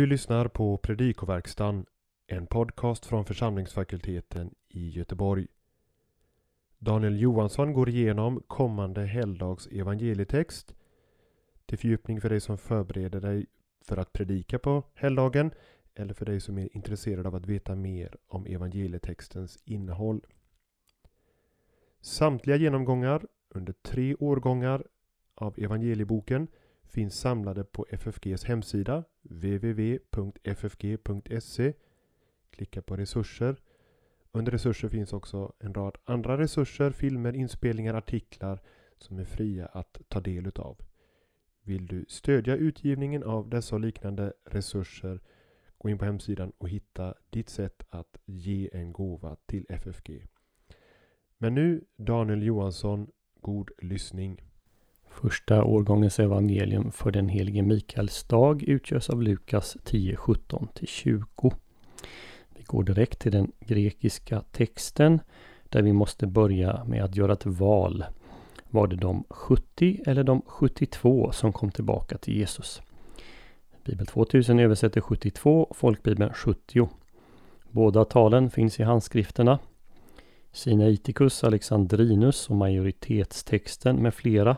Du lyssnar på Predikoverkstan, en podcast från församlingsfakulteten i Göteborg. Daniel Johansson går igenom kommande helgdags evangelietext till fördjupning för dig som förbereder dig för att predika på helgdagen eller för dig som är intresserad av att veta mer om evangelietextens innehåll. Samtliga genomgångar under tre årgångar av evangelieboken finns samlade på FFGs hemsida www.ffg.se Klicka på resurser. Under resurser finns också en rad andra resurser, filmer, inspelningar, artiklar som är fria att ta del utav. Vill du stödja utgivningen av dessa och liknande resurser gå in på hemsidan och hitta ditt sätt att ge en gåva till FFG. Men nu Daniel Johansson, god lyssning. Första årgångens evangelium för den helige Mikaels dag utgörs av Lukas 10, 17-20. Vi går direkt till den grekiska texten där vi måste börja med att göra ett val. Var det de 70 eller de 72 som kom tillbaka till Jesus? Bibel 2000 översätter 72, Folkbibeln 70. Båda talen finns i handskrifterna. Sinaiticus Alexandrinus och majoritetstexten med flera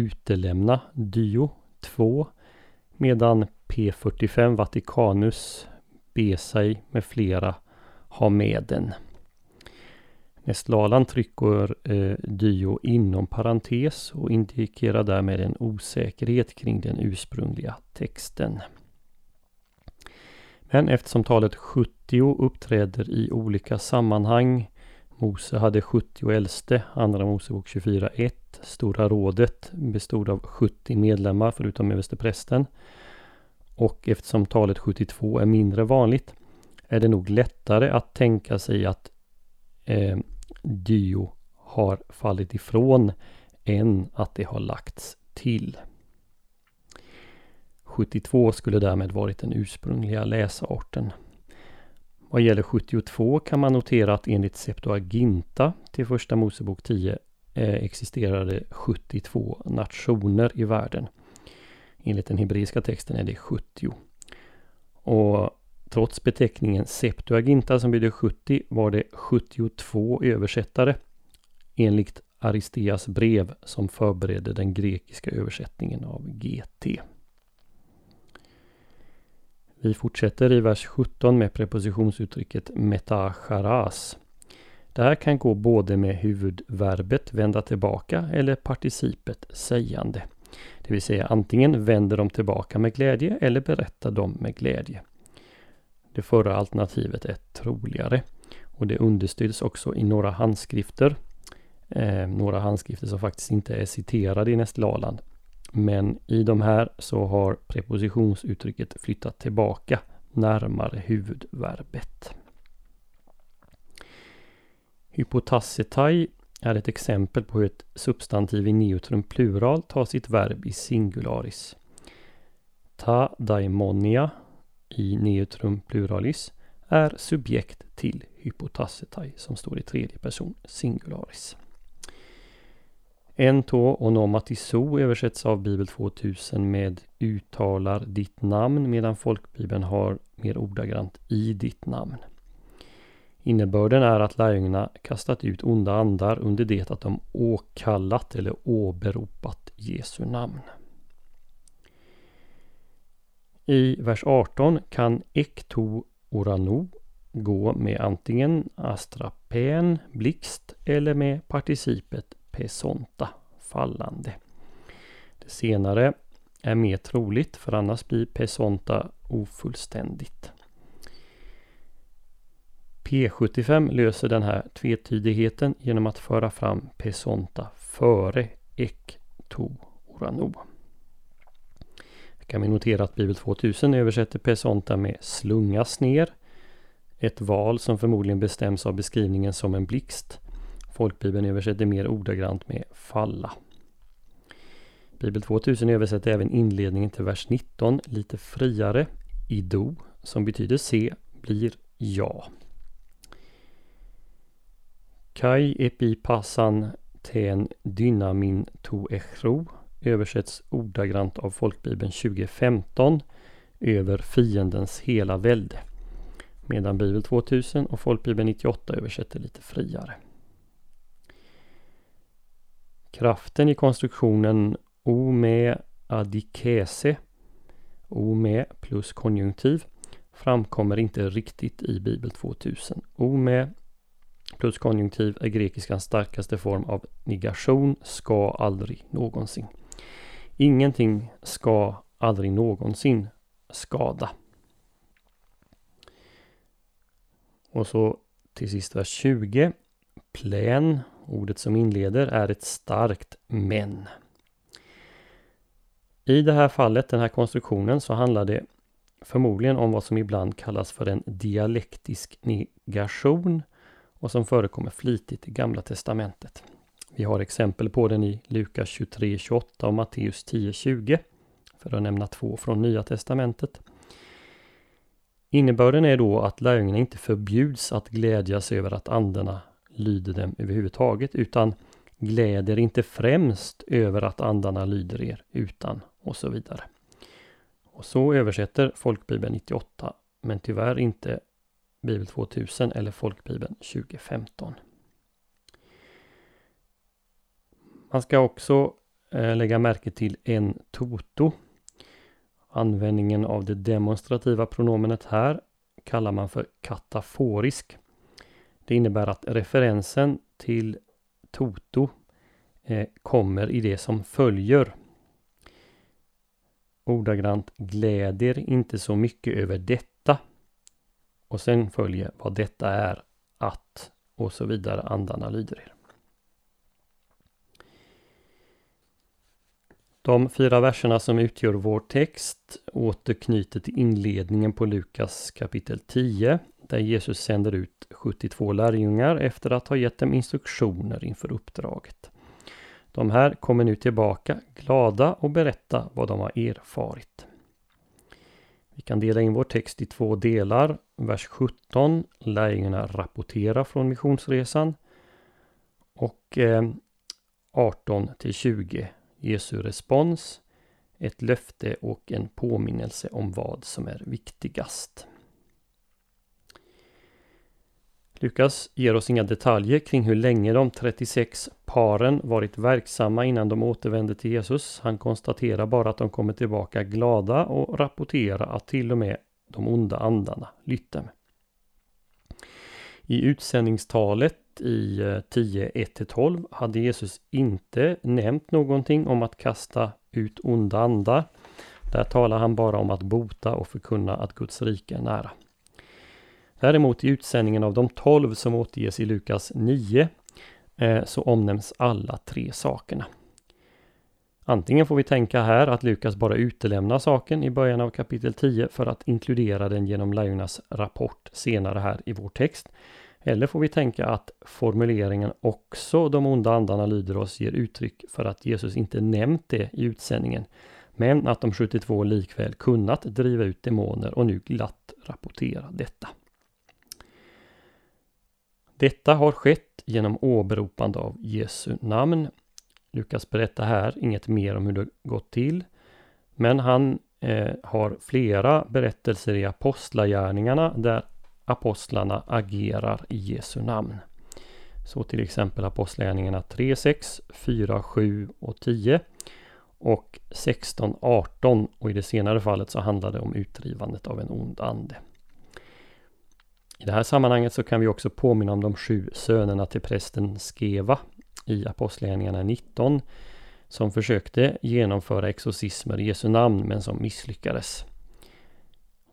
utelämna Dio 2 medan P45 Vatikanus, Besai med flera har med den. Nestlalan trycker eh, Dio inom parentes och indikerar därmed en osäkerhet kring den ursprungliga texten. Men eftersom talet 70 uppträder i olika sammanhang Mose hade 70 äldste, Andra Mosebok 24.1. Stora rådet bestod av 70 medlemmar förutom översteprästen. Och eftersom talet 72 är mindre vanligt är det nog lättare att tänka sig att eh, Dio har fallit ifrån än att det har lagts till. 72 skulle därmed varit den ursprungliga läsarten. Vad gäller 72 kan man notera att enligt Septuaginta till första Mosebok 10 eh, existerade 72 nationer i världen. Enligt den hebreiska texten är det 70. Och trots beteckningen Septuaginta som betyder 70 var det 72 översättare enligt Aristeas brev som förberedde den grekiska översättningen av GT. Vi fortsätter i vers 17 med prepositionsuttrycket metacharas. Det här kan gå både med huvudverbet vända tillbaka eller participet sägande. Det vill säga antingen vänder de tillbaka med glädje eller berättar de med glädje. Det förra alternativet är troligare och det understöds också i några handskrifter. Eh, några handskrifter som faktiskt inte är citerade i Nestlaland men i de här så har prepositionsuttrycket flyttat tillbaka närmare huvudverbet. Hypotassetai är ett exempel på hur ett substantiv i neutrum plural tar sitt verb i singularis. Ta daimonia i neutrum pluralis är subjekt till hypotassetai som står i tredje person singularis. Ento nomatiso översätts av Bibel 2000 med uttalar ditt namn medan folkbibeln har mer ordagrant i ditt namn. Innebörden är att lärjungarna kastat ut onda andar under det att de åkallat eller åberopat Jesu namn. I vers 18 kan ekto orano gå med antingen astrapen, blixt eller med participet pesonta, fallande. Det senare är mer troligt för annars blir pesonta ofullständigt. P75 löser den här tvetydigheten genom att föra fram pesonta före ek to orano. kan vi notera att Bibel 2000 översätter pesonta med slungas ner. Ett val som förmodligen bestäms av beskrivningen som en blixt Folkbibeln översätter mer ordagrant med falla. Bibel 2000 översätter även inledningen till vers 19 lite friare. Ido, som betyder se, blir ja. Kai epipassan ten dynamin to echro översätts ordagrant av Folkbibeln 2015 över fiendens hela välde. Medan Bibel 2000 och Folkbibeln 98 översätter lite friare. Kraften i konstruktionen ome adikese, ome plus konjunktiv, framkommer inte riktigt i Bibel 2000. Ome plus konjunktiv är grekiskans starkaste form av negation, ska aldrig någonsin. Ingenting ska aldrig någonsin skada. Och så till sist vers 20. Plän, ordet som inleder, är ett starkt men. I det här fallet, den här konstruktionen, så handlar det förmodligen om vad som ibland kallas för en dialektisk negation och som förekommer flitigt i Gamla Testamentet. Vi har exempel på den i Lukas 23.28 och Matteus 10.20 för att nämna två från Nya Testamentet. Innebörden är då att lärjungarna inte förbjuds att glädjas över att andarna lyder dem överhuvudtaget utan gläder inte främst över att andarna lyder er utan och så vidare. Och så översätter Folkbibeln 98 men tyvärr inte Bibel 2000 eller Folkbibeln 2015. Man ska också eh, lägga märke till en toto. Användningen av det demonstrativa pronomenet här kallar man för kataforisk. Det innebär att referensen till toto eh, kommer i det som följer. Ordagrant gläder inte så mycket över detta. Och sen följer vad detta är, att och så vidare andarna lyder er. De fyra verserna som utgör vår text återknyter till inledningen på Lukas kapitel 10 där Jesus sänder ut 72 lärjungar efter att ha gett dem instruktioner inför uppdraget. De här kommer nu tillbaka glada och berätta vad de har erfarit. Vi kan dela in vår text i två delar. Vers 17. Lärjungarna rapporterar från missionsresan. Och eh, 18 till 20, Jesu respons, ett löfte och en påminnelse om vad som är viktigast. Lukas ger oss inga detaljer kring hur länge de 36 paren varit verksamma innan de återvände till Jesus. Han konstaterar bara att de kommer tillbaka glada och rapporterar att till och med de onda andarna lytt dem. I utsändningstalet i eh, 10, 1-12 hade Jesus inte nämnt någonting om att kasta ut onda andar. Där talar han bara om att bota och förkunna att Guds rike är nära. Däremot i utsändningen av de 12 som återges i Lukas 9 eh, så omnämns alla tre sakerna. Antingen får vi tänka här att Lukas bara utelämnar saken i början av kapitel 10 för att inkludera den genom lärjungarnas rapport senare här i vår text. Eller får vi tänka att formuleringen också de onda andarna lyder oss ger uttryck för att Jesus inte nämnt det i utsändningen. Men att de 72 likväl kunnat driva ut demoner och nu glatt rapportera detta. Detta har skett genom åberopande av Jesu namn. Lukas berättar här inget mer om hur det gått till. Men han eh, har flera berättelser i Apostlagärningarna där apostlarna agerar i Jesu namn. Så till exempel Apostlagärningarna 3, 6, 4, 7 och 10 och 16, 18 och i det senare fallet så handlar det om utdrivandet av en ond ande. I det här sammanhanget så kan vi också påminna om de sju sönerna till prästen Skeva i Apostlagärningarna 19 som försökte genomföra exorcismer i Jesu namn men som misslyckades.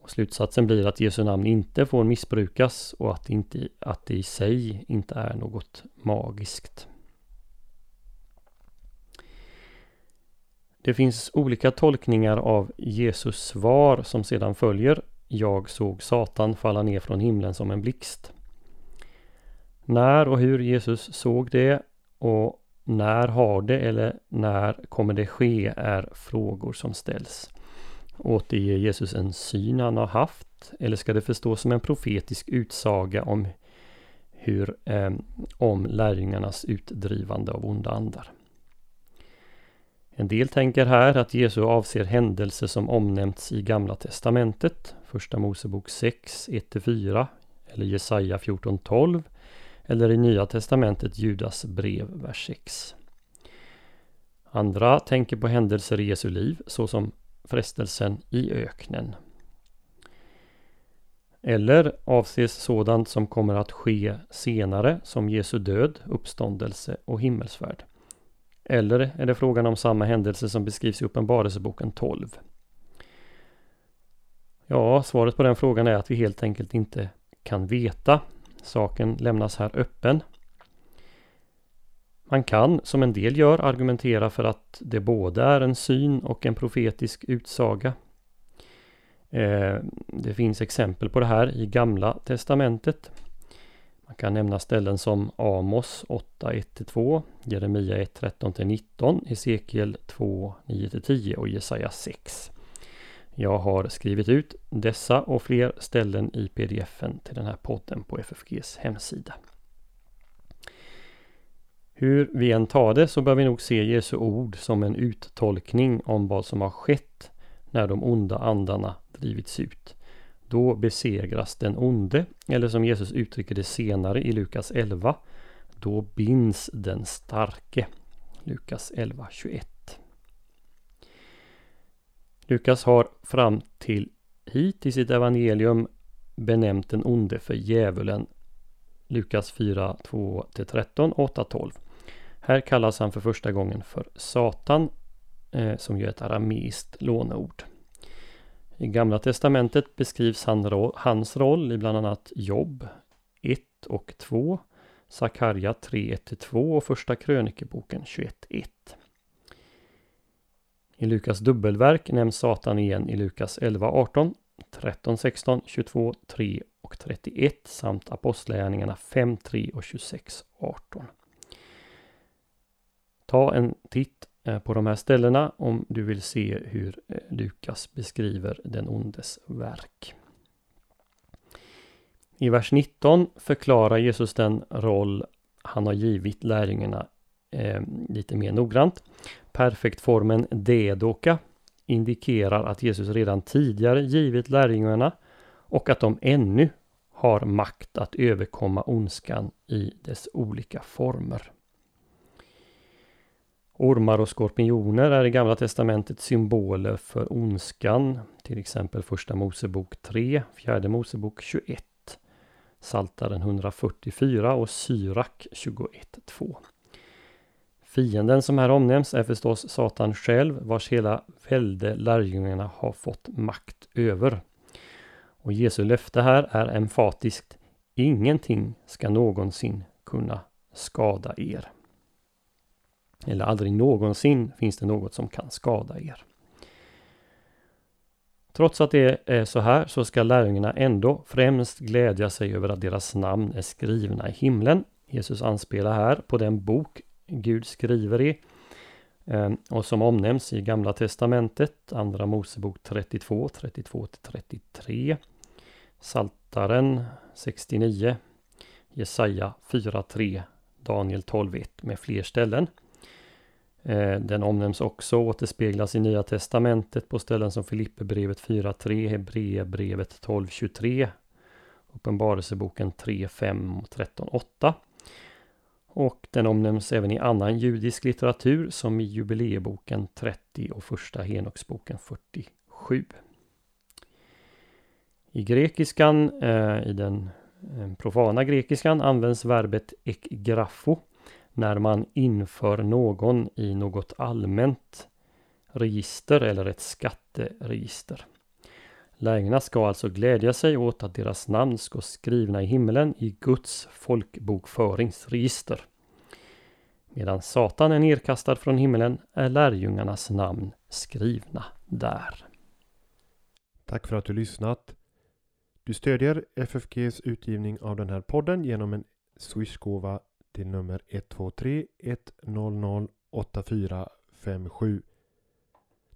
Och slutsatsen blir att Jesu namn inte får missbrukas och att, inte, att det i sig inte är något magiskt. Det finns olika tolkningar av Jesus svar som sedan följer. Jag såg Satan falla ner från himlen som en blixt. När och hur Jesus såg det och när har det eller när kommer det ske är frågor som ställs. Återger Jesus en syn han har haft? Eller ska det förstås som en profetisk utsaga om hur, eh, om lärjungarnas utdrivande av onda andar? En del tänker här att Jesu avser händelser som omnämnts i Gamla Testamentet, Första Mosebok 6, 1-4 eller Jesaja 14.12 eller i Nya Testamentet Judas brev, vers 6. Andra tänker på händelser i Jesu liv såsom frestelsen i öknen. Eller avses sådant som kommer att ske senare som Jesu död, uppståndelse och himmelsfärd. Eller är det frågan om samma händelse som beskrivs i Uppenbarelseboken 12? Ja, svaret på den frågan är att vi helt enkelt inte kan veta. Saken lämnas här öppen. Man kan, som en del gör, argumentera för att det både är en syn och en profetisk utsaga. Eh, det finns exempel på det här i Gamla Testamentet. Man kan nämna ställen som Amos 8, 1-2, Jeremia 1, 13-19, Hesekiel 2, 9-10 och Jesaja 6. Jag har skrivit ut dessa och fler ställen i pdfen till den här podden på FFGs hemsida. Hur vi än tar det så bör vi nog se Jesu ord som en uttolkning om vad som har skett när de onda andarna drivits ut. Då besegras den onde, eller som Jesus uttrycker det senare i Lukas 11, då binds den starke. Lukas 11.21. Lukas har fram till hit i sitt evangelium benämnt den onde för djävulen. Lukas 4, 2-13, 8-12. Här kallas han för första gången för Satan, eh, som ju är ett arameiskt låneord. I Gamla Testamentet beskrivs han, hans roll i bland annat Jobb 1 och 2, Sakarja 3 2 och Första krönikeboken 21.1. I Lukas dubbelverk nämns Satan igen i Lukas 11, 18, 13, 16, 22, 3 och 31 samt Apostlagärningarna 5, 3 och 26, 18. Ta en titt Eh, på de här ställena om du vill se hur eh, Lukas beskriver den ondes verk. I vers 19 förklarar Jesus den roll han har givit lärjungarna eh, lite mer noggrant. Perfektformen dedoka indikerar att Jesus redan tidigare givit lärjungarna och att de ännu har makt att överkomma ondskan i dess olika former. Ormar och skorpioner är i Gamla Testamentet symboler för ondskan, till exempel Första Mosebok 3, Fjärde Mosebok 21, Saltaren 144 och Syrak 21.2. Fienden som här omnämns är förstås Satan själv vars hela välde lärjungarna har fått makt över. Och Jesu löfte här är emfatiskt Ingenting ska någonsin kunna skada er. Eller aldrig någonsin finns det något som kan skada er. Trots att det är så här så ska lärjungarna ändå främst glädja sig över att deras namn är skrivna i himlen. Jesus anspelar här på den bok Gud skriver i eh, och som omnämns i Gamla Testamentet, Andra Mosebok 32, 32-33, Saltaren 69, Jesaja 4.3, Daniel 12.1 med fler ställen. Eh, den omnämns också och återspeglas i Nya Testamentet på ställen som Filipperbrevet 4.3, Hebreerbrevet 12.23, Uppenbarelseboken 3.5 och 13.8. Och den omnämns även i annan judisk litteratur som i jubileeboken 30 och första Henoksboken 47. I grekiskan, eh, i den eh, profana grekiskan, används verbet ekgrafo när man inför någon i något allmänt register eller ett skatteregister. Lärjungarna ska alltså glädja sig åt att deras namn ska skrivna i himlen i Guds folkbokföringsregister. Medan Satan är nedkastad från himlen är lärjungarnas namn skrivna där. Tack för att du lyssnat. Du stödjer FFGs utgivning av den här podden genom en swishgåva till nummer 123 100 8457.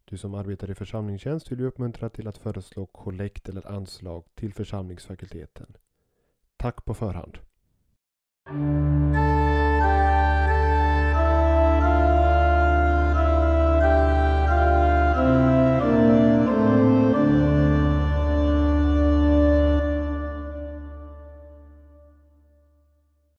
Du som arbetar i församlingstjänst vill vi uppmuntra till att föreslå kollekt eller anslag till församlingsfakulteten. Tack på förhand!